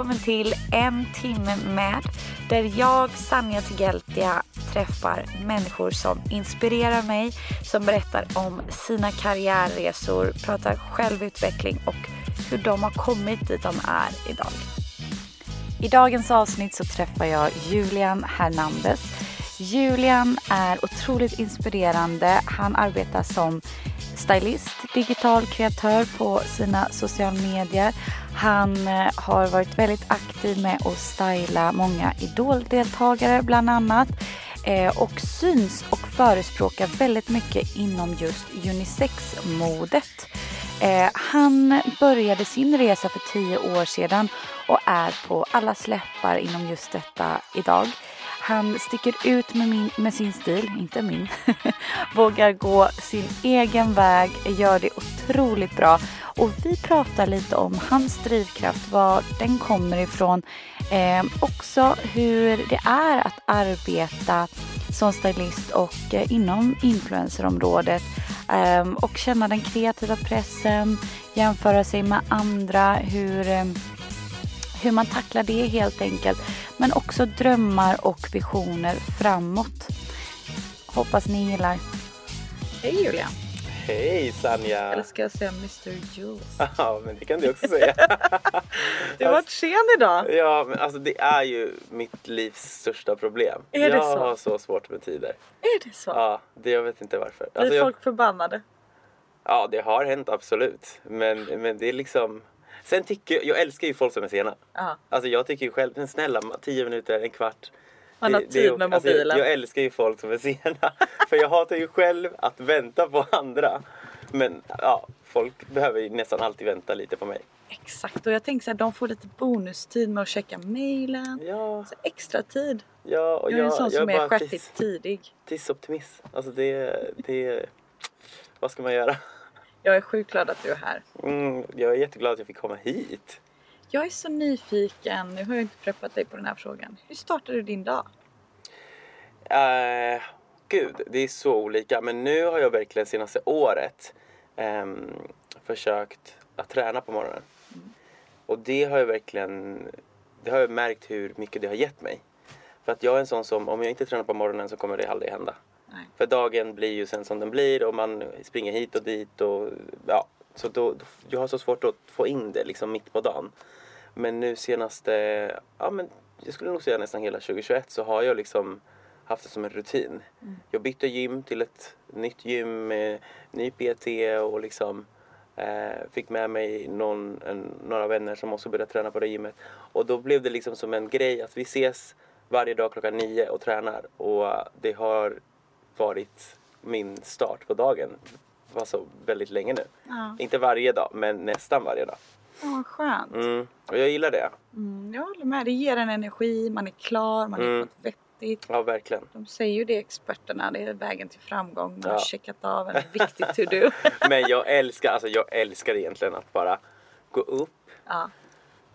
Välkommen till En timme med där jag, Sanja Tigeltia, träffar människor som inspirerar mig, som berättar om sina karriärresor, pratar självutveckling och hur de har kommit dit de är idag. I dagens avsnitt så träffar jag Julian Hernandez. Julian är otroligt inspirerande. Han arbetar som stylist, digital kreatör på sina sociala medier. Han eh, har varit väldigt aktiv med att styla många idoldeltagare bland annat eh, och syns och förespråkar väldigt mycket inom just unisex-modet. Eh, han började sin resa för tio år sedan och är på alla släppar inom just detta idag. Han sticker ut med, min, med sin stil, inte min. Vågar gå sin egen väg, gör det otroligt bra. Och vi pratar lite om hans drivkraft, var den kommer ifrån. Eh, också hur det är att arbeta som stylist och eh, inom influencerområdet. Eh, och känna den kreativa pressen, jämföra sig med andra, hur eh, hur man tacklar det helt enkelt. Men också drömmar och visioner framåt. Hoppas ni gillar. Hej Julia! Hej Sanja! Eller ska jag säga Mr Jules? Ja, men det kan du också säga. du har varit sen idag. Ja, men alltså det är ju mitt livs största problem. Är det jag så? har så svårt med tider. Är det så? Ja, det, jag vet inte varför. Blir Alltså, jag, folk förbannade? ja, det har hänt absolut. Men, men det är liksom... Sen tycker jag, jag älskar ju folk som är sena. Ja. Alltså jag tycker ju själv, men snälla, tio minuter, en kvart. Man har tid med alltså, mobilen. jag, jag älskar ju folk som är sena. För jag hatar ju själv att vänta på andra. Men ja, folk behöver ju nästan alltid vänta lite på mig. Exakt och jag tänker så här, de får lite bonustid med att checka mailen. Ja, Så extra tid. ja och Jag är en sån som är stjärtigt tidig. tidsoptimist. Alltså det, det... Vad ska man göra? Jag är sjukt glad att du är här. Mm, jag är jätteglad att jag fick komma hit. Jag är så nyfiken, nu har jag inte preppat dig på den här frågan. Hur startade du din dag? Uh, gud, det är så olika. Men nu har jag verkligen senaste året ehm, försökt att träna på morgonen. Och det har jag verkligen det har jag märkt hur mycket det har gett mig. För att jag är en sån som, om jag inte tränar på morgonen så kommer det aldrig hända. Nej. För dagen blir ju sen som den blir och man springer hit och dit och ja. Så då, jag har så svårt att få in det liksom mitt på dagen. Men nu senaste, ja men jag skulle nog säga nästan hela 2021 så har jag liksom haft det som en rutin. Jag bytte gym till ett nytt gym med ny PT och liksom eh, fick med mig någon, en, några vänner som också började träna på det gymmet. Och då blev det liksom som en grej att vi ses varje dag klockan nio och tränar. Och det har varit min start på dagen. Alltså väldigt länge nu. Ja, Inte varje dag, men nästan varje dag. ja vad skönt. Mm. Och jag gillar det. Mm, jag håller med. Det ger en energi, man är klar, man är Mm. något vettigt. Ja, verkligen. De säger ju det experterna, det är vägen till framgång. Man har Ja. checkat av en viktig to-do. Men jag älskar, alltså jag älskar egentligen att bara gå upp, ja.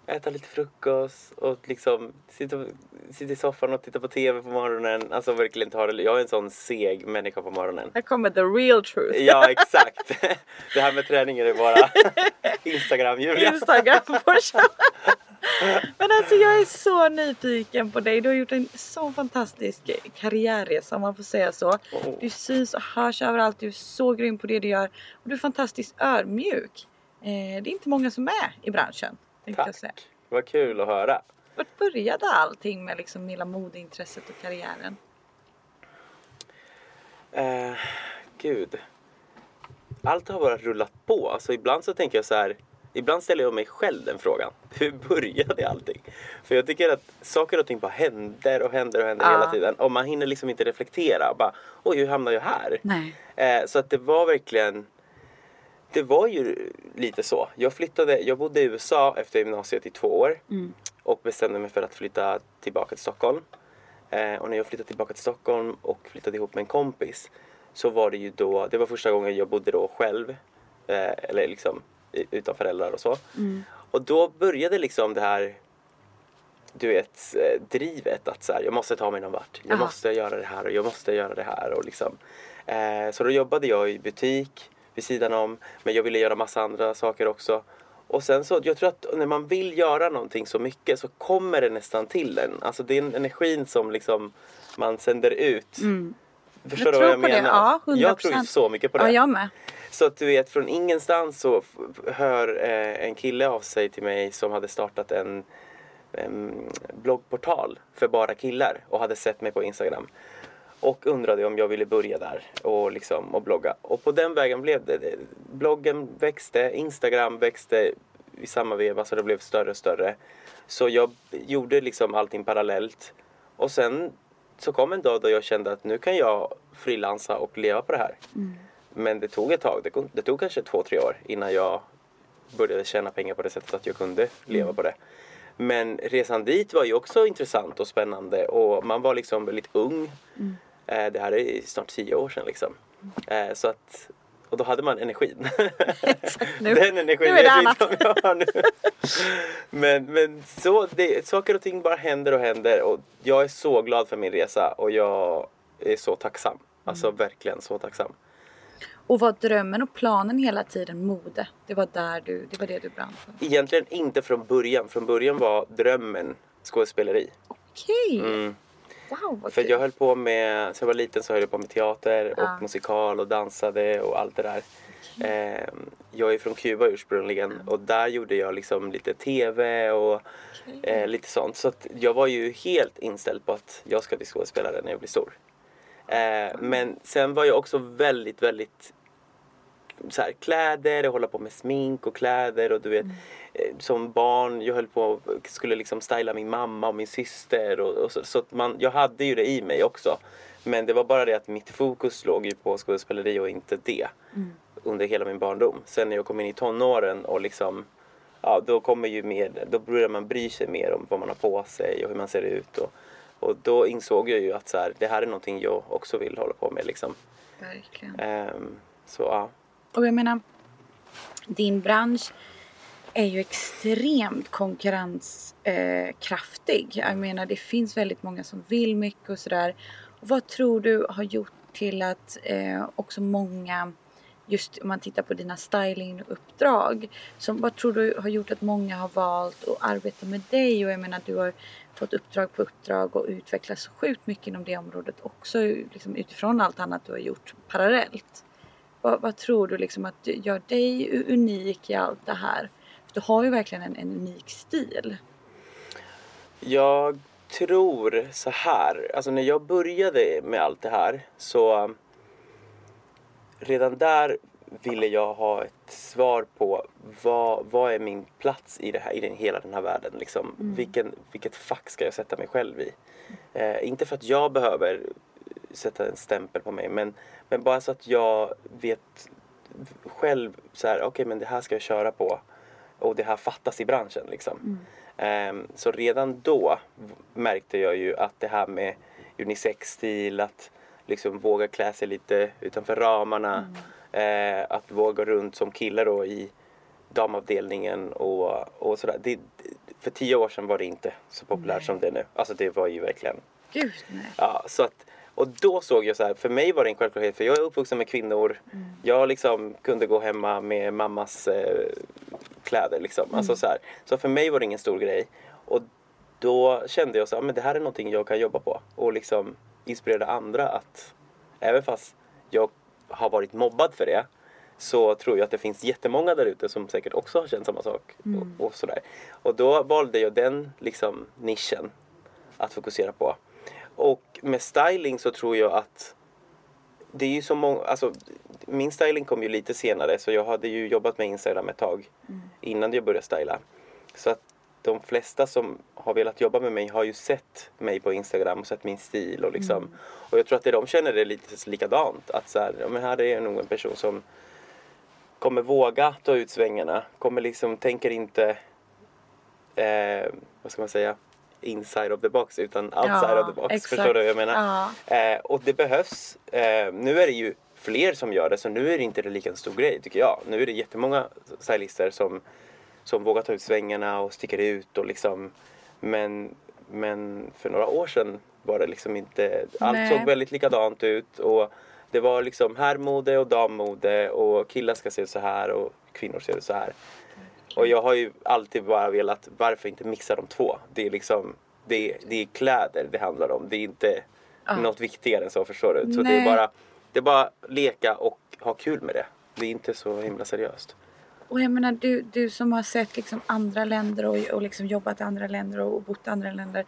Äta lite frukost och liksom sitta, sitta i soffan och titta på TV på morgonen. Alltså verkligen ta det. Jag är en sån seg människa på morgonen. Här kommer the real truth. Ja, exakt. Det här med träningen är bara Instagram, Julia. Instagram. Men alltså jag är så nyfiken på dig. Du har gjort en så fantastisk karriärresa om man får säga så. Oh. Du syns och hörs överallt. Du är så grym på det du gör. Och du är fantastiskt ödmjuk. Eh, det är inte många som är i branschen. Tänkte jag. Tack. Vad kul att höra. Vart började allting med liksom hela modeintresset och karriären? Eh, gud. Allt har bara rullat på. Alltså ibland så tänker jag så här. Ibland ställer jag mig själv den frågan. Hur började allting? För jag tycker att saker och ting bara händer och händer och händer Ja. hela tiden. Och man hinner liksom inte reflektera. Bara, oj hur hamnade jag här? Nej. Eh, så att det var verkligen Det var ju lite så. Jag flyttade, jag bodde i USA efter gymnasiet i två år. Och bestämde mig för att flytta tillbaka till Stockholm. Eh, och när jag flyttade tillbaka till Stockholm och flyttade ihop med en kompis. Så var det ju då, det var första gången jag bodde då själv. Eh, eller liksom utan föräldrar och så. Och då började liksom det här du vet, eh, drivet att så här, jag måste ta mig någon vart. Jag Aha. måste göra det här och jag måste göra det här. Och liksom. eh, så då jobbade jag i butik vid sidan om. Men jag ville göra massa andra saker också. Och sen så, jag tror att när man vill göra någonting så mycket så kommer det nästan till en. Alltså det är en energin som liksom man sänder ut. Förstår Jag du vad jag på det, menar? ja, 100%. Jag tror så mycket på det. Ja, jag med. Så att du vet, från ingenstans så hör eh, en kille av sig till mig som hade startat en, en bloggportal för bara killar och hade sett mig på Instagram. Och undrade om jag ville börja där och, liksom, och blogga. Och på den vägen blev det. Bloggen växte, Instagram växte i samma veva så det blev större och större. Så jag gjorde liksom allting parallellt. Och sen så kom en dag då jag kände att nu kan jag frilansa och leva på det här. Men det tog ett tag. Det, tog kanske två, tre år innan jag började tjäna pengar på det sättet att jag kunde leva på det. Men resan dit var ju också intressant och spännande och man var liksom väldigt ung. Eh, det här är snart tio år sedan liksom. Eh, så att, och då hade man energin. Nu- Den energin nu är det annat. jag har nu. men men så, det, saker och ting bara händer och händer och jag är så glad för min resa och jag är så tacksam. Alltså Mm. verkligen så tacksam. Och var drömmen och planen hela tiden mode? Det var där du, det var det du brann för? Egentligen inte från början. Från början var drömmen skådespeleri. Okej! Mm. Wow För jag höll på med, sen jag var liten så höll jag på med teater och Ja. musikal och dansade och allt det där. Ehm, jag är från Kuba ursprungligen och där gjorde jag liksom lite TV och eh, lite sånt. Så att jag var ju helt inställd på att jag ska bli skådespelare när jag blir stor. Eh, men sen var jag också väldigt, väldigt så här, kläder och hålla på med smink och kläder och du vet eh, som barn jag höll på skulle liksom styla min mamma och min syster och, och så, så att man, jag hade ju det i mig också. Men det var bara det att mitt fokus låg ju på skådespeleri och inte det under hela min barndom. Sen när jag kom in i tonåren och liksom ja då kommer ju mer då börjar man bry sig mer om vad man har på sig och hur man ser ut och, och då insåg jag ju att så här, det här är någonting jag också vill hålla på med liksom. Verkligen. Ehm, så ja. Och jag menar, din bransch är ju extremt konkurrenskraftig. Eh, jag menar, det finns väldigt många som vill mycket och sådär. Vad tror du har gjort till att eh, också många, just om man tittar på dina stylinguppdrag, som, vad tror du har gjort att många har valt att arbeta med dig? Och jag menar, du har fått uppdrag på uppdrag och utvecklats så sjukt mycket inom det området också, liksom utifrån allt annat du har gjort parallellt. Vad, vad tror du liksom att gör dig unik i allt det här? Du har ju verkligen en, en unik stil. Jag tror så här. Alltså när jag började med allt det här så redan där ville jag ha ett svar på vad, vad är min plats i, det här, i den, hela den här världen. Liksom. Vilken, vilket fack ska jag sätta mig själv i? Eh, inte för att jag behöver sätta en stämpel på mig men, men bara så att jag vet själv så här, okej men det här ska jag köra på och det här fattas i branschen liksom. Ehm, så redan då märkte jag ju att det här med unisex-stil, att liksom våga klä sig lite utanför ramarna, eh, att våga runt som kille då i damavdelningen och, och sådär. Det, för tio år sedan var det inte så populärt Nej. som det är nu. Alltså det var ju verkligen Gud nej. Ja, så att, och då såg jag så här, för mig var det en självklarhet för jag är uppvuxen med kvinnor. Jag liksom kunde gå hemma med mammas eh, kläder liksom. Alltså så, här. så för mig var det ingen stor grej. Och då kände jag så här, men det här är någonting jag kan jobba på. Och liksom inspirera andra att, även fast jag har varit mobbad för det, så tror jag att det finns jättemånga där ute som säkert också har känt samma sak. Och, och, sådär. och då valde jag den liksom, nischen att fokusera på. Och med styling så tror jag att det är ju så många, alltså min styling kom ju lite senare så jag hade ju jobbat med Instagram ett tag innan jag började styla. Så att de flesta som har velat jobba med mig har ju sett mig på Instagram och sett min stil och liksom. Och jag tror att det de känner är lite likadant. Att så här, ja, men här är nog en person som kommer våga ta ut svängarna. Kommer liksom, tänker inte, eh, vad ska man säga, inside of the box utan outside Ja, of the box. exakt. Förstår du vad jag menar? Eh, och det behövs. Eh, nu är det ju fler som gör det så nu är det inte lika en stor grej tycker jag. Nu är det jättemånga stylister som, som vågar ta ut svängarna och sticker ut och liksom. Men, men för några år sedan var det liksom inte, allt Nej. såg väldigt likadant ut och det var liksom herrmode och dammode och killar ska se ut så här och kvinnor ser ut så här. Och jag har ju alltid bara velat, varför inte mixa de två? Det är liksom, det är, det är kläder det handlar om. Det är inte något viktigare än så förstår du. Så det är bara, det är bara leka och ha kul med det. Det är inte så himla seriöst. Och jag menar du, du som har sett liksom andra länder och, och liksom jobbat i andra länder och bott i andra länder.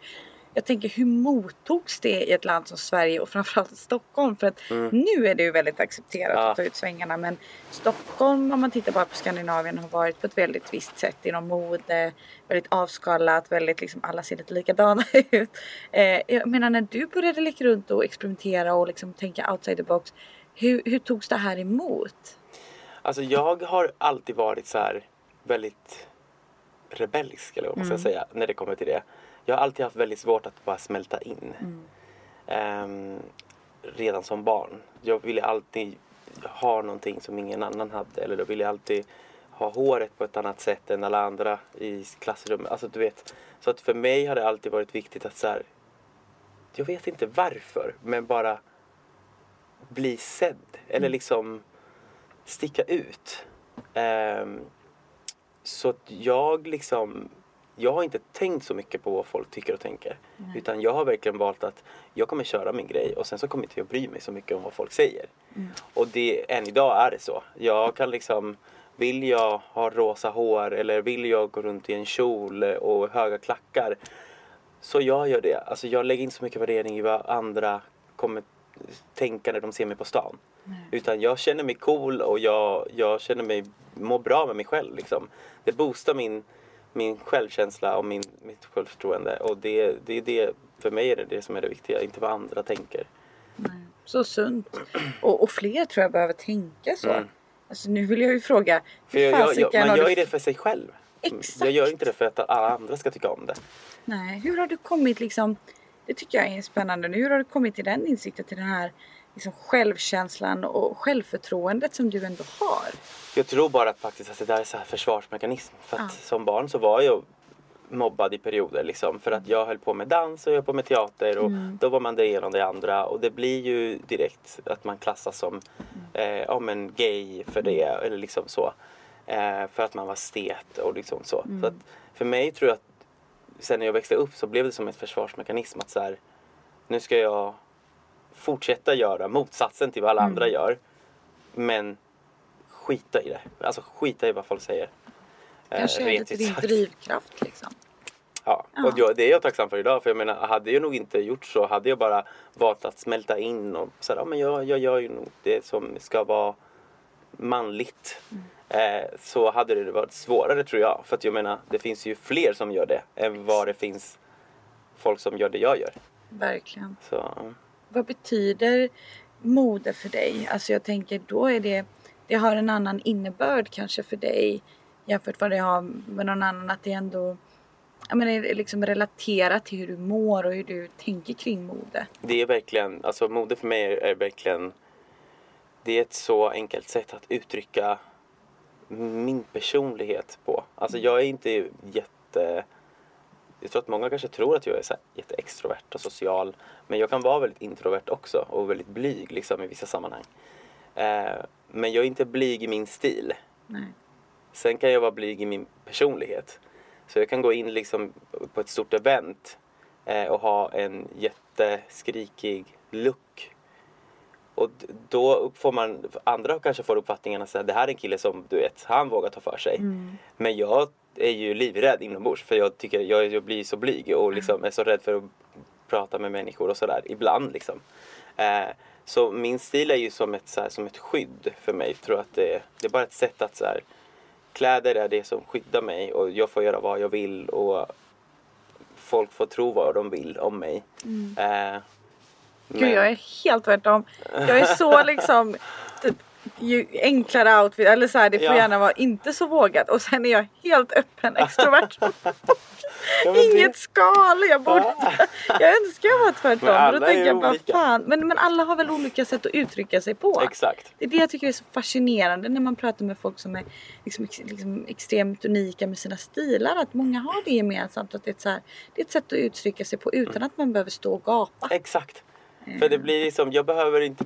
Jag tänker hur mottogs det i ett land som Sverige och framförallt Stockholm? För att nu är det ju väldigt accepterat Mm. Ja. att ta ut svängarna men Stockholm om man tittar bara på Skandinavien har varit på ett väldigt visst sätt inom mode. Väldigt avskalat, väldigt liksom alla ser lite likadana ut. Eh, jag menar när du började leka runt och experimentera och liksom tänka outside the box. Hur, hur togs det här emot? Alltså jag har alltid varit så här väldigt rebellisk eller vad man ska säga när det kommer till det. Jag har alltid haft väldigt svårt att bara smälta in. Ehm, redan som barn. Jag ville alltid ha någonting som ingen annan hade. Eller då ville jag alltid ha håret på ett annat sätt än alla andra i klassrummet. Alltså du vet. Så att för mig har det alltid varit viktigt att så här, Jag vet inte varför men bara bli sedd. Eller liksom sticka ut. Ehm, så att jag liksom jag har inte tänkt så mycket på vad folk tycker och tänker. Utan jag har verkligen valt att jag kommer köra min grej och sen så kommer inte jag bry mig så mycket om vad folk säger. Och det, än idag är det så. Jag kan liksom, vill jag ha rosa hår eller vill jag gå runt i en kjol och höga klackar. Så jag gör det. Alltså jag lägger inte så mycket värdering i vad andra kommer tänka när de ser mig på stan. Utan jag känner mig cool och jag, jag känner mig, mår bra med mig själv liksom. Det boostar min, min självkänsla och min, mitt självförtroende. Och det, det är det, för mig är det det som är det viktiga, inte vad andra tänker. Så sunt. Och, och fler tror jag behöver tänka så. Mm. Alltså nu vill jag ju fråga. För jag, jag, jag, man gör ju det för sig själv. Exakt. Jag gör inte det för att alla andra ska tycka om det. Nej, hur har du kommit liksom. Det tycker jag är spännande. Hur har du kommit till den insikten till den här liksom, självkänslan och självförtroendet som du ändå har? Jag tror bara faktiskt att det där är så här försvarsmekanism. För att Ja. som barn så var jag mobbad i perioder liksom. För att jag höll på med dans och jag höll på med teater och Mm. då var man det ena och det andra. Och det blir ju direkt att man klassas som eh, ja, men gay för det eller liksom så. Eh, för att man var stet och liksom så. Mm. så att för mig tror jag att sen när jag växte upp så blev det som ett försvarsmekanism att så här, nu ska jag fortsätta göra motsatsen till vad alla Mm. andra gör. Men skita i det. Alltså skita i vad folk säger. Eh, Kanske är det din drivkraft liksom. Ja, och jag, det är jag tacksam för idag. För jag menar, hade jag nog inte gjort så, hade jag bara valt att smälta in och så här, ja, men jag, jag gör ju nog det som ska vara manligt. Eh, så hade det varit svårare tror jag. För att jag menar, det finns ju fler som gör det än vad det finns folk som gör det jag gör. Verkligen. Så, vad betyder mode för dig? Alltså jag tänker då är det, det har en annan innebörd kanske för dig jämfört vad det har med någon annan. Att det ändå jag menar, är liksom relaterat till hur du mår och hur du tänker kring mode. det är verkligen, alltså mode för mig är, är verkligen det är ett så enkelt sätt att uttrycka min personlighet på. Alltså jag är inte jätte jag tror att många kanske tror att jag är så här jätteextrovert och social. Men jag kan vara väldigt introvert också och väldigt blyg liksom i vissa sammanhang. Eh, men jag är inte blyg i min stil. Nej. Sen kan jag vara blyg i min personlighet. Så jag kan gå in liksom på ett stort event eh, och ha en jätteskrikig look. Och då får man, andra kanske får uppfattningen att det här är en kille som du vet, han vågar ta för sig. Men jag är ju livrädd inombords för jag tycker jag, jag blir så blyg och liksom är så rädd för att prata med människor och sådär ibland liksom. Eh, så min stil är ju som ett, så här, som ett skydd för mig. Jag tror att det, det är bara ett sätt att så här, kläder är det som skyddar mig och jag får göra vad jag vill och folk får tro vad de vill om mig. Eh, Gud jag är helt tvärtom. Jag är så liksom typ, ju enklare outfit eller så här, det får Ja. gärna vara inte så vågat och sen är jag helt öppen extrovert. Ja, men det- Inget skal, jag borde Jag önskar jag var tvärtom. Men då tänker jag bara fan. Men, men alla har väl olika sätt att uttrycka sig på. Exakt. Det är det jag tycker är så fascinerande när man pratar med folk som är liksom, ex- liksom extremt unika med sina stilar. Att många har det gemensamt. Att det, är ett så här, det är ett sätt att uttrycka sig på utan att man behöver stå och gapa. Exakt. För det blir liksom, jag behöver inte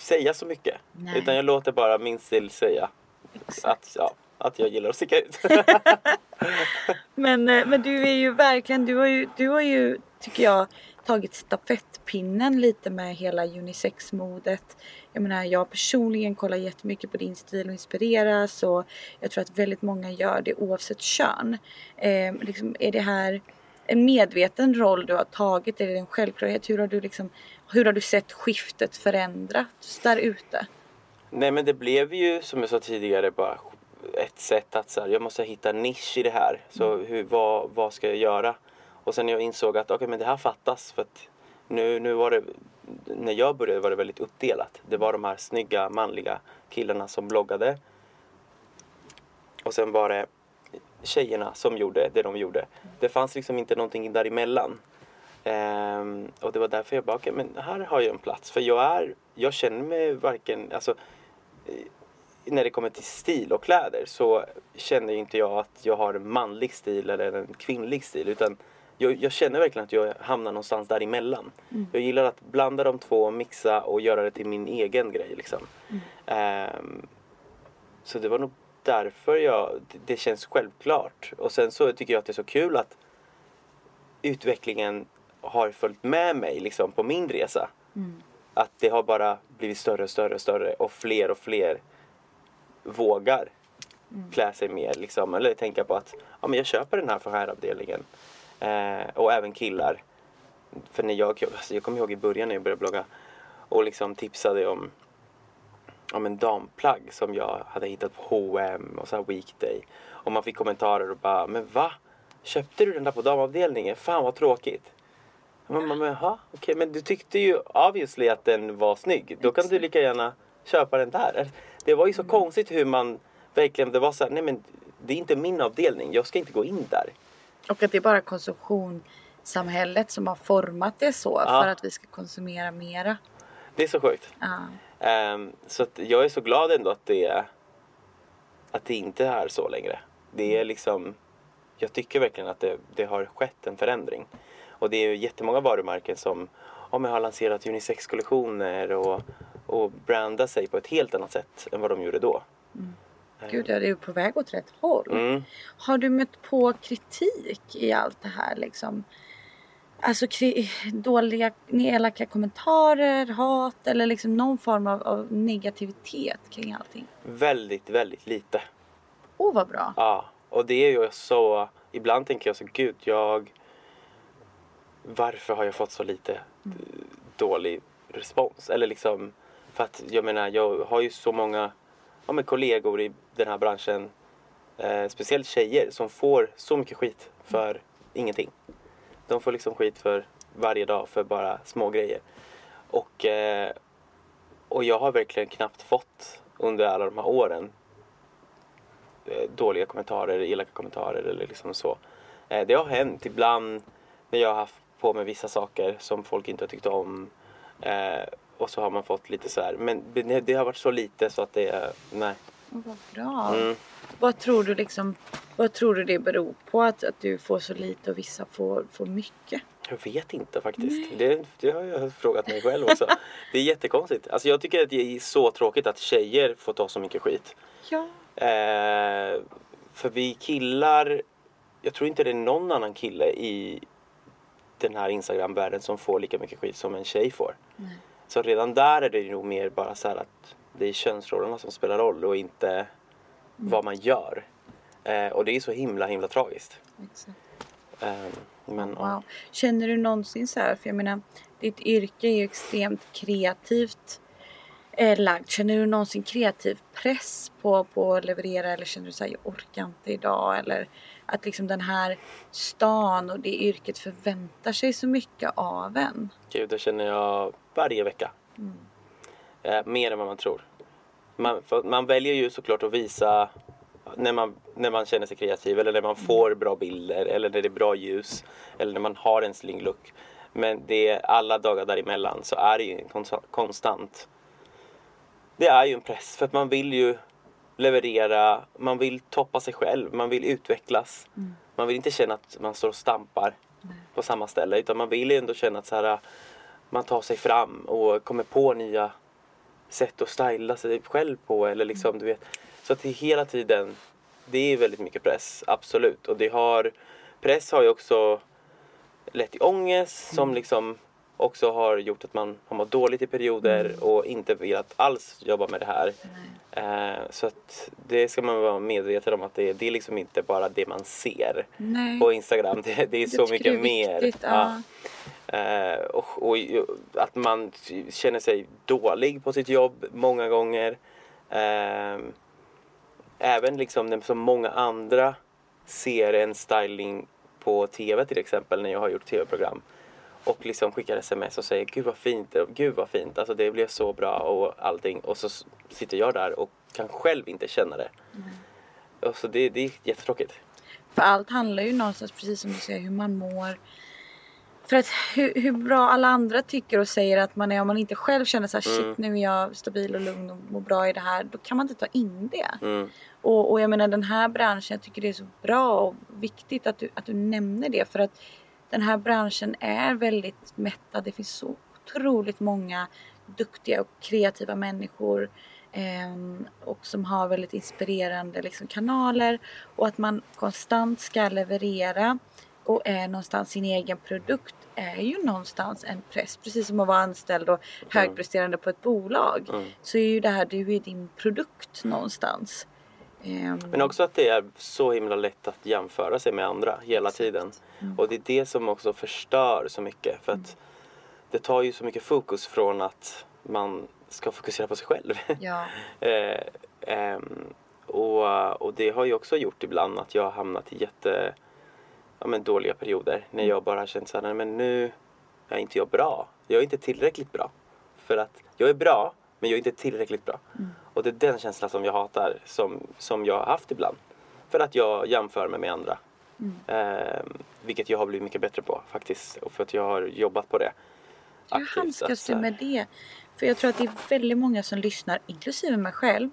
säga så mycket. Nej. Utan jag låter bara min stil säga Exakt. att, ja, att jag gillar att sticka ut. Men, eh, men du är ju verkligen, du har ju, du har ju tycker jag tagit stafettpinnen lite med hela unisex-modet. Jag menar jag personligen kollar jättemycket på din stil och inspireras och jag tror att väldigt många gör det oavsett kön. Eh, liksom, är det här en medveten roll du har tagit? Är det en självklarhet? Hur har du, liksom, hur har du sett skiftet förändrats där ute? Nej men det blev ju som jag sa tidigare bara ett sätt att så här, jag måste hitta nisch i det här. Så hur, vad, vad ska jag göra? Och sen jag insåg att okej men det här fattas för att nu, nu var det när jag började var det väldigt uppdelat. Det var de här snygga manliga killarna som bloggade. Och sen var det tjejerna som gjorde det de gjorde. Det fanns liksom inte någonting däremellan. Ehm, och det var därför jag bara, men här har jag en plats. För jag är, jag känner mig varken, alltså eh, när det kommer till stil och kläder så känner inte jag att jag har en manlig stil eller en kvinnlig stil. Utan jag, jag känner verkligen att jag hamnar någonstans däremellan. Jag gillar att blanda de två, mixa och göra det till min egen grej liksom. Ehm, så det var nog därför jag, det- det känns självklart. Och sen så tycker jag att det är så kul att utvecklingen har följt med mig liksom på min resa. Att det har bara blivit större och större och större och fler och fler vågar klä sig mer liksom. Eller tänka på att ja, men jag köper den här för herravdelningen. Eh, och även killar. För när jag, alltså jag kommer ihåg i början när jag började blogga och liksom tipsade om om en damplagg som jag hade hittat på H&M och så här weekday. Och man fick kommentarer och bara, men va? Köpte du den där på damavdelningen? Fan vad tråkigt. Man bara, men okej, men du tyckte ju obviously att den var snygg. Då kan du lika gärna köpa den där. Det var ju så konstigt hur man verkligen, det var så här, nej men det är inte min avdelning, jag ska inte gå in där. Och att det är bara konsumtionssamhället som har format det så Ja. för att vi ska konsumera mera. Det är så sjukt. Ja. Ehm, så jag är så glad ändå att det, att det inte är så längre. Det är liksom, jag tycker verkligen att det, det har skett en förändring. Och det är ju jättemånga varumärken som ja, men har lanserat unisex-kollektioner och, och brandar sig på ett helt annat sätt än vad de gjorde då. Gud, ja, det är på väg åt rätt håll. Mm. Har du mött på kritik i allt det här liksom? Alltså dåliga, elaka kommentarer, hat eller liksom någon form av, av negativitet kring allting. Väldigt, väldigt lite. Åh vad bra. Ja, och det är ju så, ibland tänker jag så gud, jag varför har jag fått så lite eh, dålig respons? Eller liksom, för att jag menar, jag har ju så många ja, men kollegor i den här branschen, eh, speciellt tjejer, som får så mycket skit för ingenting. De får liksom skit för varje dag för bara små grejer. Och, eh, och jag har verkligen knappt fått under alla de här åren eh, dåliga kommentarer, elaka kommentarer eller liksom så. Eh, det har hänt ibland när jag har haft på mig vissa saker som folk inte har tyckt om. Eh, och så har man fått lite så här. Men det, det har varit så lite så att det är, nej. Vad bra. Mm. Vad tror du liksom, vad tror du det beror på att, att du får så lite och vissa får, får mycket? Jag vet inte faktiskt. Det, det har jag frågat mig själv också. det är jättekonstigt. Alltså jag tycker att det är så tråkigt att tjejer får ta så mycket skit. Ja. Eh, för vi killar, jag tror inte det är någon annan kille i den här Instagram-världen som får lika mycket skit som en tjej får. Så redan där är det nog mer bara så här att det är könsrollerna som spelar roll och inte vad man gör. Eh, och det är så himla himla tragiskt. Eh, men. Wow. Känner du någonsin så här, för jag menar ditt yrke är ju extremt kreativt eh, lagd. Känner du någonsin kreativ press på, på att leverera eller känner du så här, jag orkar inte idag eller att liksom den här stan och det yrket förväntar sig så mycket av en? Gud, det känner jag varje vecka. Eh, mer än vad man tror. Man, man väljer ju såklart att visa när man, när man känner sig kreativ eller när man får bra bilder eller när det är bra ljus eller när man har en sling look. Men det är alla dagar däremellan så är det ju konstant. Det är ju en press för att man vill ju leverera, man vill toppa sig själv, man vill utvecklas. Man vill inte känna att man står och stampar på samma ställe utan man vill ju ändå känna att så här, man tar sig fram och kommer på nya sätt att styla sig själv på eller liksom du vet. Så att det hela tiden, det är väldigt mycket press, absolut. Och det har, press har ju också lett till ångest som liksom också har gjort att man har mått dåligt i perioder och inte velat alls jobba med det här. Eh, så att det ska man vara medveten om att det, det är liksom inte bara det man ser Nej. på Instagram. Det, det är så Jag tycker mycket är mer. viktigt, ja. Eh, och, och att man känner sig dålig på sitt jobb många gånger. Eh, även liksom när så många andra ser en styling på TV till exempel när jag har gjort TV-program. Och liksom skickar sms och säger gud vad fint, gud vad fint, alltså det blev så bra och allting. Och så sitter jag där och kan själv inte känna det. Och så det, det är jättetråkigt. För allt handlar ju någonstans precis som du säger hur man mår. För att hur, hur bra alla andra tycker och säger att man är om man inte själv känner så här shit nu är jag stabil och lugn och mår bra i det här. Då kan man inte ta in det. Mm. Och, och jag menar den här branschen, jag tycker det är så bra och viktigt att du, att du nämner det. För att den här branschen är väldigt mättad. Det finns så otroligt många duktiga och kreativa människor. ehm, och som har väldigt inspirerande liksom, kanaler. Och att man konstant ska leverera och är någonstans sin egen produkt är ju någonstans en press. Precis som att vara anställd och högpresterande på ett bolag. Mm. Så är ju det här, du är din produkt någonstans. Ehm, Men också att det är så himla lätt att jämföra sig med andra hela tiden. Och det är det som också förstör så mycket. För att det tar ju så mycket fokus från att man ska fokusera på sig själv. Ja. eh, ehm, och, och det har ju också gjort ibland att jag har hamnat i jätte ja, men dåliga perioder. När jag bara har känt så här, men nu är inte jag bra. Jag är inte tillräckligt bra. För att jag är bra, men jag är inte tillräckligt bra. Och det är den känslan som jag hatar, som, som jag har haft ibland. För att jag jämför mig med andra. Ehm, vilket jag har blivit mycket bättre på faktiskt. Och för att jag har jobbat på det. Hur handskas du med det? För jag tror att det är väldigt många som lyssnar, inklusive mig själv.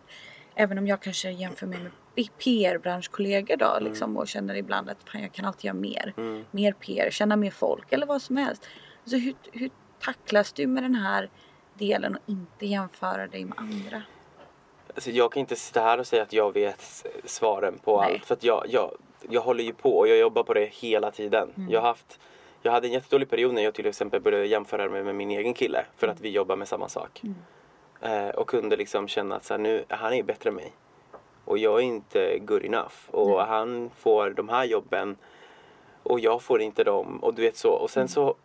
Även om jag kanske jämför mig med PR-branschkollegor då liksom, och känner ibland att fan, jag kan alltid göra mer. Mm. Mer PR, känna mer folk eller vad som helst. Alltså, hur, hur tacklas du med den här delen och inte jämföra dig med andra? Alltså jag kan inte sitta här och säga att jag vet svaren på Nej. allt. För att jag, jag, jag håller ju på och jag jobbar på det hela tiden. Mm. Jag, har haft, jag hade en jättedålig period när jag till exempel började jämföra mig med min egen kille. För att vi jobbar med samma sak. Mm. Eh, och kunde liksom känna att så här, nu, han är bättre än mig. Och jag är inte good enough. Och han får de här jobben. Och jag får inte dem. Och du vet så. Och sen Mm. så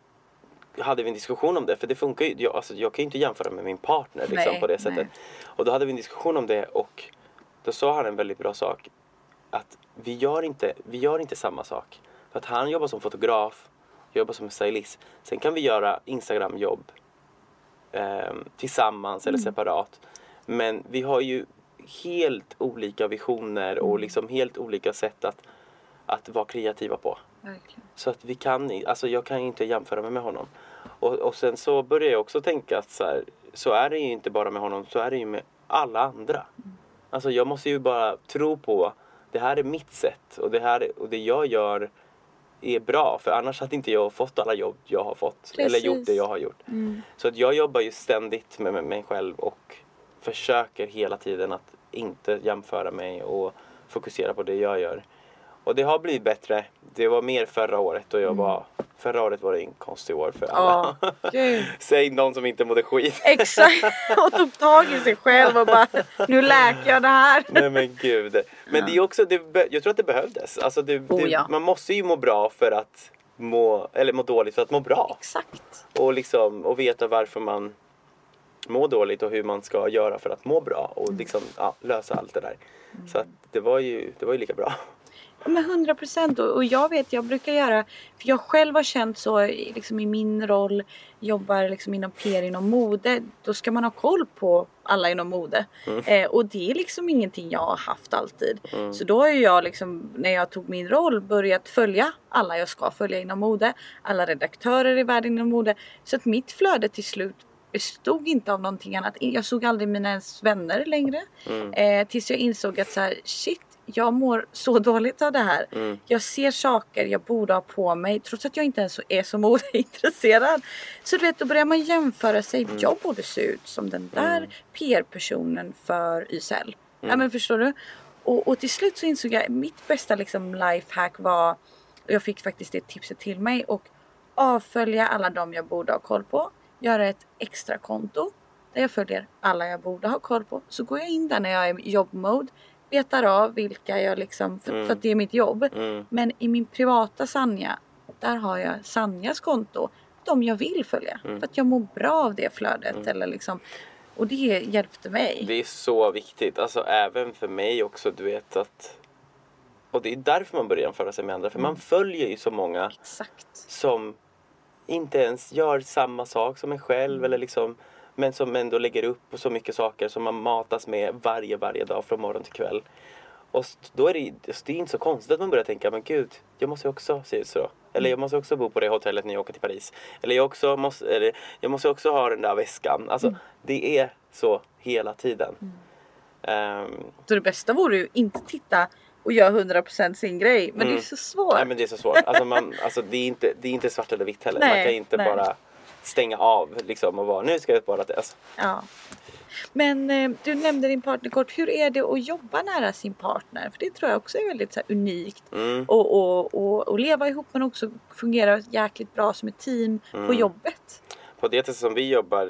hade vi en diskussion om det. För det funkar ju. Jag, alltså, jag kan ju inte jämföra med min partner liksom, Nej, på det nej. sättet. Och då hade vi en diskussion om det och då sa han en väldigt bra sak. Att vi gör inte, vi gör inte samma sak. För att han jobbar som fotograf, jag jobbar som stylist. Sen kan vi göra Instagram-jobb eh, tillsammans eller separat. Men vi har ju helt olika visioner och liksom helt olika sätt att, att vara kreativa på. Verkligen. Så att vi kan, alltså jag kan inte jämföra mig med honom. Och, och sen så börjar jag också tänka att så, här, så är det ju inte bara med honom, så är det ju med alla andra. Alltså jag måste ju bara tro på, det här är mitt sätt och det, här, och det jag gör är bra. För annars hade inte jag fått alla jobb jag har fått. Eller Precis. gjort det jag har gjort. Mm. Så att jag jobbar ju ständigt med med mig själv och försöker hela tiden att inte jämföra mig och fokusera på det jag gör. Och det har blivit bättre. Det var mer förra året och jag var förra året var det en konstig år för alla. Ja, gud. Säg någon som inte mådde skit. Exakt. Och tog tag i sig själv och bara nu läker jag det här. Nej men gud. Men det är också, det, jag tror att det behövdes. Alltså det, Oh, det, ja. Man måste ju må bra för att må, eller må dåligt för att må bra. Exakt. Och liksom, och veta varför man mår dåligt och hur man ska göra för att må bra och liksom, ja, lösa allt det där. Så att det var ju, det var ju lika bra. Men 100 procent. Och jag vet jag brukar göra för jag själv har känt så i- liksom i min roll jobbar liksom inom PR inom mode då ska man ha koll på alla inom mode. Eh, och det är liksom ingenting jag har haft alltid. Så då har jag liksom när jag tog min roll börjat följa alla jag ska följa inom mode alla redaktörer i världen inom mode. Så att mitt flöde till slut bestod inte av någonting annat. Jag såg aldrig mina ens vänner längre. Eh, tills jag insåg att så här, shit, jag mår så dåligt av det här. Jag ser saker jag borde ha på mig trots att jag inte ens är så modeintresserad. Så du vet, då börjar man jämföra sig. Jag borde se ut som den där PR-personen för YSL. Ja men förstår du? Och, och till slut så insåg jag mitt bästa liksom lifehack var, och jag fick faktiskt det tipset till mig och avfölja alla de jag borde ha koll på. Göra ett extra konto där jag följer alla jag borde ha koll på. Så går jag in där när jag är i jobbmode. Betar av vilka jag liksom, för, för att det är mitt jobb. Mm. Men i min privata Sanja, där har jag Sanjas konto. De jag vill följa. Mm. För att jag mår bra av det flödet. Eller liksom, och det hjälpte mig. Det är så viktigt, alltså även för mig också, du vet att och det är därför man börjar jämföra sig med andra, för man följer ju så många Exakt. som inte ens gör samma sak som en själv eller liksom men som ändå lägger upp så mycket saker som man matas med varje, varje dag från morgon till kväll. Och då är det, det är inte så konstigt att man börjar tänka, men gud, jag måste också se ut så. Eller jag måste också bo på det hotellet när jag åker till Paris. Eller jag, också måste, eller jag måste också ha den där väskan. Alltså, det är så hela tiden. Ehm, Så det bästa vore ju inte titta och göra 100% sin grej. Men det är så svårt. Mm. Nej men det är så svårt. Alltså, man, alltså, det, är inte, det är inte svart eller vitt heller. man Nej, kan inte nej. bara stänga av liksom, och vara nu ska jag bara det. Alltså, Ja. Men eh, du nämnde din partner kort. Hur är det att jobba nära sin partner? För det tror jag också är väldigt så här, unikt. mm, Och, och, och, och leva ihop men också fungera jäkligt bra som ett team Mm. på jobbet. på det sättet som vi jobbar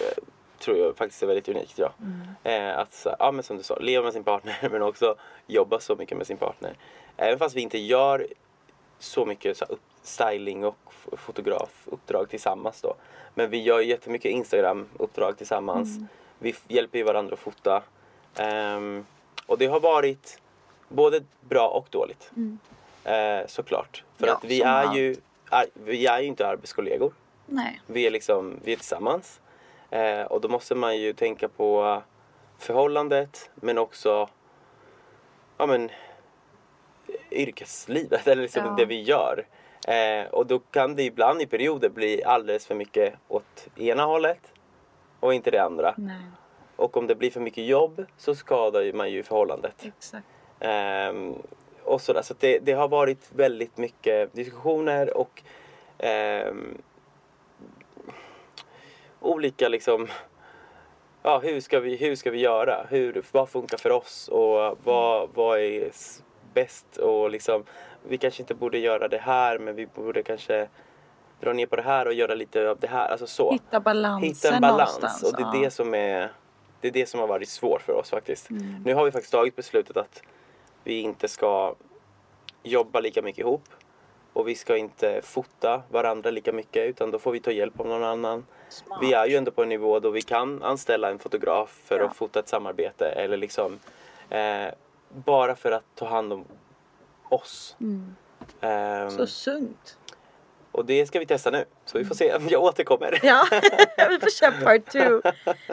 eh, tror jag faktiskt är väldigt unikt. Ja. Mm. Eh, att så, ja, men som du sa, leva med sin partner men också jobba så mycket med sin partner. Även fast vi inte gör så mycket så, upp, styling och fotografuppdrag tillsammans då. Men vi gör jättemycket Instagram-uppdrag tillsammans. Mm. Vi hjälper ju varandra att fota. Ehm, och det har varit både bra och dåligt. Eh, såklart. För Mm. Ja, att vi är, allt. ju, är, vi är ju inte arbetskollegor. Nej. Vi är, liksom, vi är tillsammans. Eh, och då måste man ju tänka på förhållandet men också ja, men, yrkeslivet eller liksom Ja. det vi gör. Eh, och då kan det ibland i perioder bli alldeles för mycket åt ena hållet och inte det andra. Nej. Och om det blir för mycket jobb så skadar man ju förhållandet. Exakt. Ehm, och sådär. Så det, det har varit väldigt mycket diskussioner och ehm, olika liksom Ja, hur ska vi, hur ska vi göra? Hur, vad funkar för oss och vad, vad är bäst? Och liksom, vi kanske inte borde göra det här men vi borde kanske dra ner på det här och göra lite av det här. Alltså så. Hitta balansen Hitta en balans och det är det som är det är det som har varit svårt för oss faktiskt. Mm. Nu har vi faktiskt tagit beslutet att vi inte ska jobba lika mycket ihop och vi ska inte fota varandra lika mycket utan då får vi ta hjälp av någon annan. Smart. Vi är ju ändå på en nivå då vi kan anställa en fotograf för Ja. att fota ett samarbete eller liksom eh, bara för att ta hand om oss. Mm. Ehm, Så sunt. och det ska vi testa nu så vi får se. Jag återkommer. Ja, vi får köra part two.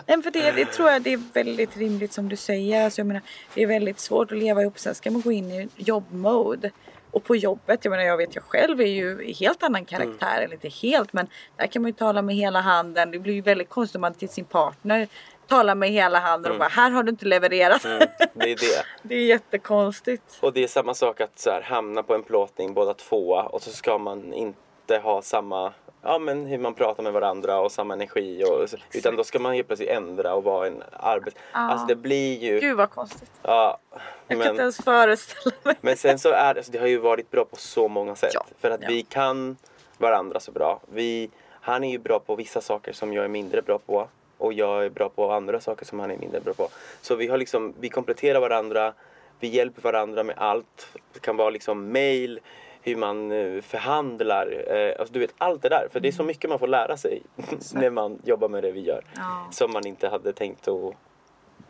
Nej, för det, det tror jag det är väldigt rimligt som du säger. Alltså, jag menar, det är väldigt svårt att leva ihop. Sen ska man gå in i jobbmode. Och på jobbet, jag menar jag vet jag själv är ju i helt annan karaktär. Eller inte helt men där kan man ju tala med hela handen. Det blir ju väldigt konstigt om man till sin partner talar med hela handen och bara här har du inte levererat. Mm, det är det. det är jättekonstigt. Och det är samma sak att så här, hamna på en plåtning båda två och så ska man inte ha samma Ja men hur man pratar med varandra och samma energi och, utan då ska man helt plötsligt ändra och vara en arbets... Alltså det blir ju... Gud vad konstigt. Ja, Jag kan inte men, ens föreställa mig. men sen så är det, alltså, det har ju varit bra på så många sätt. Ja, För att ja. vi kan varandra så bra. Vi, han är ju bra på vissa saker som jag är mindre bra på och jag är bra på andra saker som han är mindre bra på. Så vi har liksom, vi kompletterar varandra, vi hjälper varandra med allt. Det kan vara liksom mail, hur man eh, förhandlar, eh, alltså du vet allt det där. För det är så Mm. mycket man får lära sig när man jobbar med det vi gör. Ja. Som man inte hade tänkt att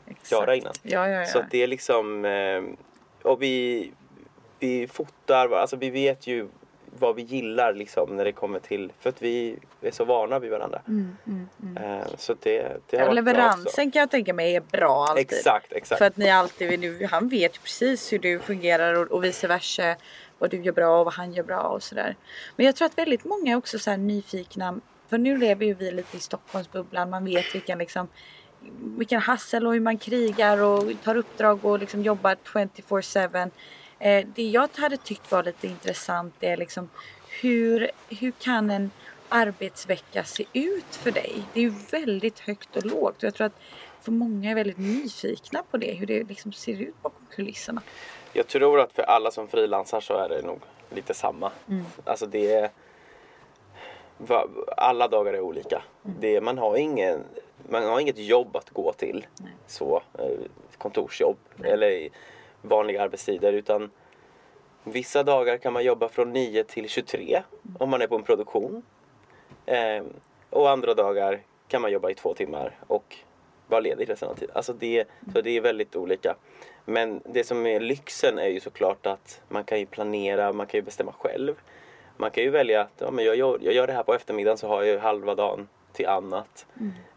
Exakt. göra innan. Ja, ja, ja. Så det är liksom, eh, och vi, vi fotar, alltså vi vet ju vad vi gillar liksom när det kommer till, för att vi är så vana vid varandra. Mm, mm, mm. Eh, så det, det har leveransen kan jag tänka mig är bra alltid. Exakt, exakt. För att ni alltid, han vet ju precis hur du fungerar och, och vice versa. Vad du gör bra och vad han gör bra och sådär. Men jag tror att väldigt många är också så nyfikna. För nu lever ju vi lite i Stockholmsbubblan. Man vet vilken liksom vilken hassel och hur man krigar och tar uppdrag och liksom jobbar 24-7. Eh, det jag hade tyckt var lite intressant är liksom hur, hur kan en arbetsvecka se ut för dig? Det är ju väldigt högt och lågt och jag tror att för många är väldigt nyfikna på det, hur det liksom ser ut bakom kulisserna. Jag tror att för alla som frilansar så är det nog lite samma. Mm. Alltså det är... Alla dagar är olika. Mm. Det, man, har ingen, man har inget jobb att gå till. Nej. Så, eh, kontorsjobb eller i vanliga arbetstider. Utan vissa dagar kan man jobba från 9 till 23 Mm. om man är på en produktion. Eh, och andra dagar kan man jobba i två timmar och vara ledig resten av tiden. Alltså det, så det är väldigt olika. Men det som är lyxen är ju såklart att man kan ju planera, man kan ju bestämma själv. Man kan ju välja att ja, men jag, gör, jag gör det här på eftermiddagen så har jag ju halva dagen till annat.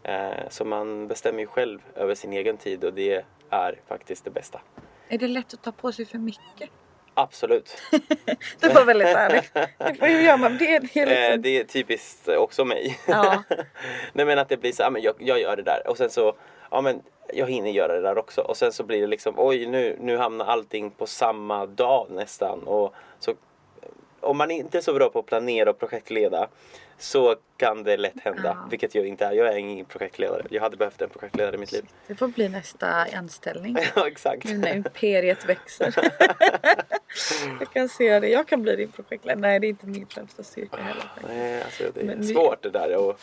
Eh, så man bestämmer ju själv över sin egen tid och det är faktiskt det bästa. Är det lätt att ta på sig för mycket? Absolut. Det var väldigt ärligt. Hur gör man det? Det är Eh, liksom... det är typiskt också mig. Ja. Nej men att det blir så, ja, men jag, jag gör det där och sen så, ja men jag hinner göra det där också och sen så blir det liksom, oj nu, nu hamnar allting på samma dag nästan och så om man inte är så bra på att planera och projektleda så kan det lätt hända, Ja. vilket jag inte är. Jag är ingen projektledare. Jag hade behövt en projektledare i mitt liv. Det får bli nästa anställning. ja, exakt. Nu när imperiet växer. jag kan se det. Jag kan bli din projektledare. Nej, det är inte min främsta styrka heller. faktiskt. Nej, alltså det är Men svårt det där att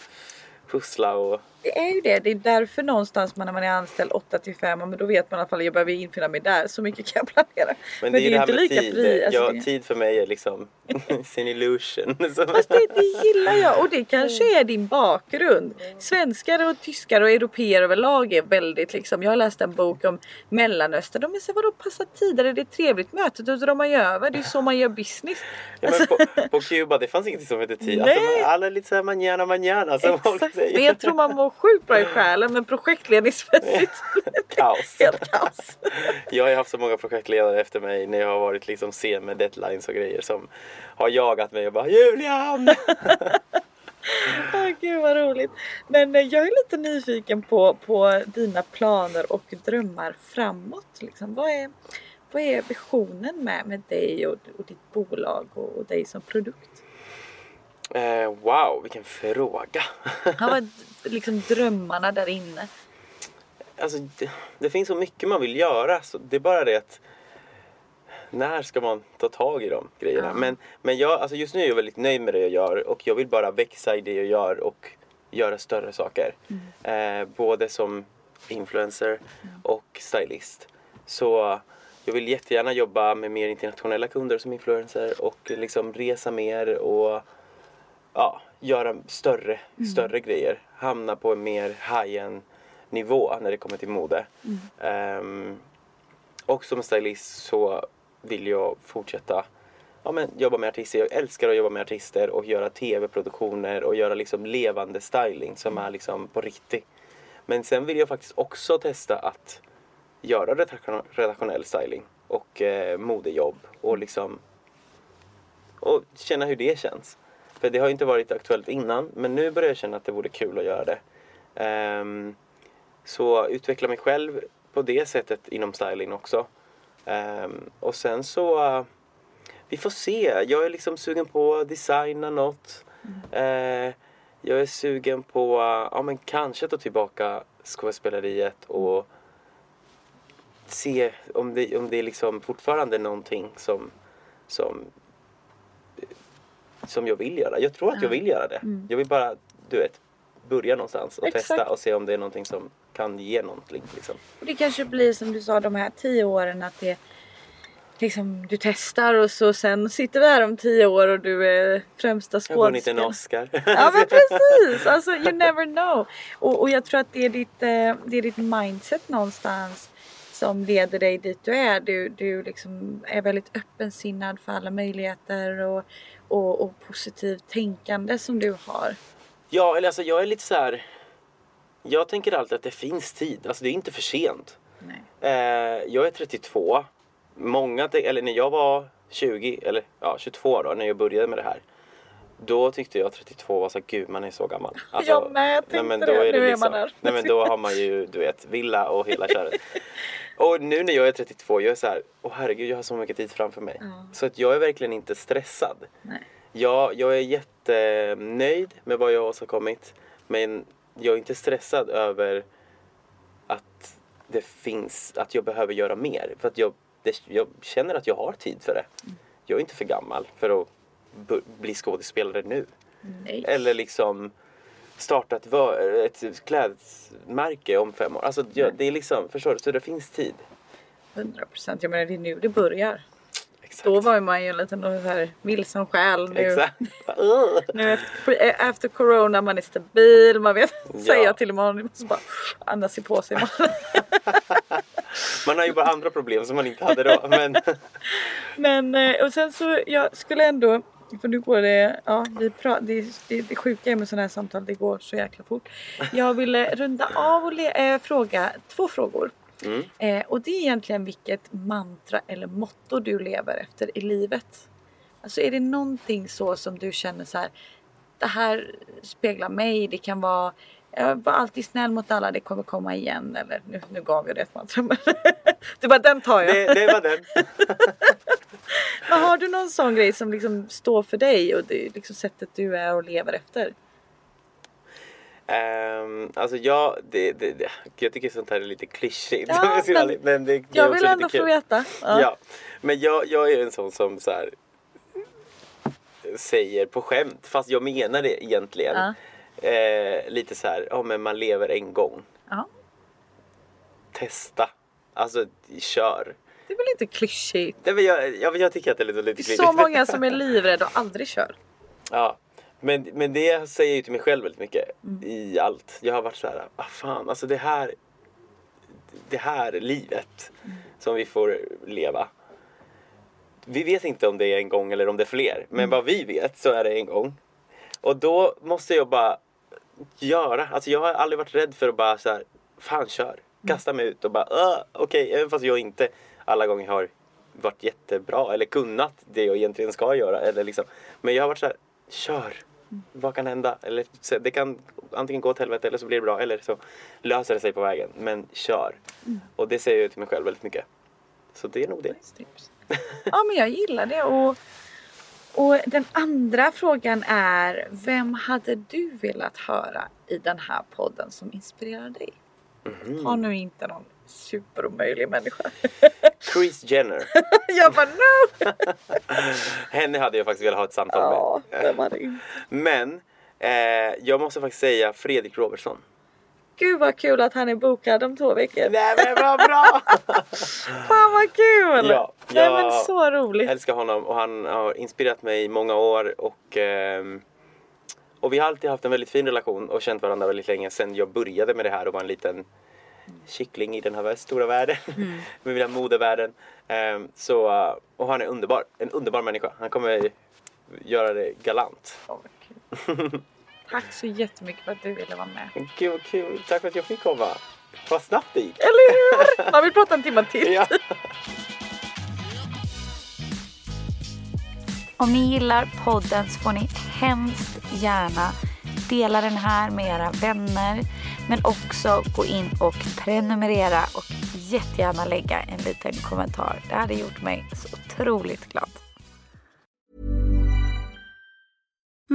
pussla och Det är ju det. Det är därför någonstans man när man är anställd 8 till 5, men då vet man i alla fall jag behöver infinna mig där. Så mycket kan jag planera. Men, det är ju det här inte med lika tid. fri. Alltså, ja, det- tid för mig är liksom sin illusion. Fast det, det gillar jag och det kanske är din bakgrund. Svenskar och tyskar och europeer överlag är väldigt liksom. Jag har läst en bok om Mellanöstern. De är så vadå passa tider? Är det ett trevligt möte? Då drar man ju över. Det är så man gör business. Ja, men på, på Kuba det fanns ingenting som hette tid. Alltså, alla är lite såhär manana manana som folk Exakt. säger. Men jag tror man sjukt bra i själen men projektledningsmässigt Kaos. helt kaos. Jag har haft så många projektledare efter mig när jag har varit liksom sen med deadlines och grejer som har jagat mig och bara Julian! Åh, Gud vad roligt. Men eh, jag är lite nyfiken på, på dina planer och drömmar framåt. Liksom. Vad, är, vad är visionen med, med dig och, och ditt bolag och, och dig som produkt? Eh, wow, vilken fråga! Vad är liksom drömmarna där inne? alltså, det, det finns så mycket man vill göra så det är bara det att när ska man ta tag i de grejerna? Ja. Men, men jag, alltså just nu är jag väldigt nöjd med det jag gör och jag vill bara växa i det jag gör och göra större saker. Eh, både som influencer och stylist. Så jag vill jättegärna jobba med mer internationella kunder som influencer och liksom resa mer och ja, göra större, större grejer. Hamna på en mer high-end nivå när det kommer till mode. Ehm, och som stylist så vill jag fortsätta ja, men, jobba med artister. Jag älskar att jobba med artister och göra tv-produktioner och göra liksom levande styling som är liksom på riktigt. Men sen vill jag faktiskt också testa att göra redaktion- redaktionell styling och eh, modejobb och liksom och känna hur det känns. För det har ju inte varit aktuellt innan men nu börjar jag känna att det vore kul att göra det. Ehm, så utveckla mig själv på det sättet inom styling också. Ehm, och sen så eh, vi får se. Jag är liksom sugen på att designa något. Eh, jag är sugen på eh, ja, men kanske ta tillbaka skådespeleriet och se om det, om det är liksom fortfarande någonting som, som som jag vill göra. Jag tror att jag vill göra det. Jag vill bara, du vet, börja någonstans och Exakt. testa och se om det är någonting som kan ge någonting. Liksom. Och det kanske blir som du sa de här tio åren att det liksom du testar och så sen sitter vi här om tio år och du är främsta Jag har vunnit en skådespelare. Oscar. Ja men precis, alltså you never know. Och, och jag tror att det är, ditt, eh, det är ditt mindset någonstans som leder dig dit du är. Du, du liksom är väldigt öppensinnad för alla möjligheter och, och, och positivt tänkande som du har. Ja, eller alltså jag är lite så här. Jag tänker alltid att det finns tid. Alltså det är inte för sent. Nej. Eh, jag är 32. Många, eller när jag var 20, eller ja 22 då, när jag började med det här. Då tyckte jag 32 var så gud man är så gammal. Alltså, Jag med, jag tänkte men det. då är det Nu är liksom, man där. Nej men då har man ju du vet villa och hela köret. Och nu när jag är 32, jag är så här, åh herregud jag har så mycket tid framför mig. Ja. Så att jag är verkligen inte stressad. Nej. Jag, jag är jättenöjd med vad jag har åstadkommit. Men jag är inte stressad över att det finns, att jag behöver göra mer. För att jag, det, jag känner att jag har tid för det. Jag är inte för gammal för att bli skådespelare nu. Nej. Eller liksom starta ett, ett klädmärke om fem år. Alltså jag, det är liksom, förstår du? Så det finns tid. 100 procent. Jag menar det är nu det börjar. Exakt. Då var man ju en liten här vilsen själ. Nu, Exakt. Nu efter, efter corona man är stabil. Man vet Ja. säga till imorgon. Man måste bara andas i på sig. Man har ju bara andra problem som man inte hade då. Men Men eh, och sen så jag skulle ändå för nu går det, ja vi pra, det, det, det sjuka är med sådana här samtal, det går så jäkla fort. Jag ville runda av och le, eh, fråga två frågor. Mm. Eh, och det är egentligen vilket mantra eller motto du lever efter i livet. Alltså är det någonting så som du känner så här, det här speglar mig, det kan vara jag var alltid snäll mot alla, det kommer komma igen. Eller nu, nu gav jag det ett mantra men du bara den tar jag. det, det var den. Men har du någon sån grej som liksom står för dig och det liksom sättet du är och lever efter? Um, alltså jag, det, det, det, jag tycker sånt här är lite klyschigt. Ja, men det, det, det är Jag vill ändå få veta. Ja. Men jag, jag är en sån som så här, säger på skämt, fast jag menar det egentligen. Ja. Eh, lite så här, ja men man lever en gång. Ja. Testa. Alltså kör. Det är väl inte klyschigt? Nej, men jag, jag, jag tycker att det är lite, lite Det är klyschigt. så många som är livrädda och aldrig kör. Ja, men, men det säger ju till mig själv väldigt mycket Mm. i allt. Jag har varit så här, vad fan, alltså det här, det här livet Mm. som vi får leva. Vi vet inte om det är en gång eller om det är fler, men Mm. vad vi vet så är det en gång. Och då måste jag bara göra, alltså jag har aldrig varit rädd för att bara så här, fan kör, kasta mig ut och bara, "Åh, okej, även fast jag inte alla gånger har varit jättebra eller kunnat det jag egentligen ska göra. Eller liksom. Men jag har varit så här, kör. Vad kan hända? Eller, så det kan antingen gå åt helvete eller så blir det bra eller så löser det sig på vägen. Men kör. Och det säger jag till mig själv väldigt mycket. Så det är nog det. Tips. Ja men jag gillar det och, och den andra frågan är Vem hade du velat höra i den här podden som inspirerar dig? Mhm. Har nu inte någon superomöjlig människa. Kris Jenner. jag bara no! Henne hade jag faktiskt velat ha ett samtal Ja, med. vem hade inte? Men eh, jag måste faktiskt säga Fredrik Robertsson. Gud vad kul att han är bokad om två veckor. Nej men vad bra! Fan vad kul! Ja, Nej men så roligt. Jag älskar honom och han har inspirerat mig i många år och, ehm, och vi har alltid haft en väldigt fin relation och känt varandra väldigt länge sedan jag började med det här och var en liten kyckling i den här stora världen, med den här modevärlden. Ehm, så, och han är underbar, en underbar människa. Han kommer göra det galant. Kul. Tack så jättemycket för att du ville vara med. Gud vad kul, tack för att jag fick komma. Vad snabbt det gick. Eller hur? Man vill prata en timme till. Ja. Om ni gillar podden så får ni hemskt gärna dela den här med era vänner. Men också gå in och prenumerera och jättegärna lägga en liten kommentar. Det hade gjort mig så otroligt glad.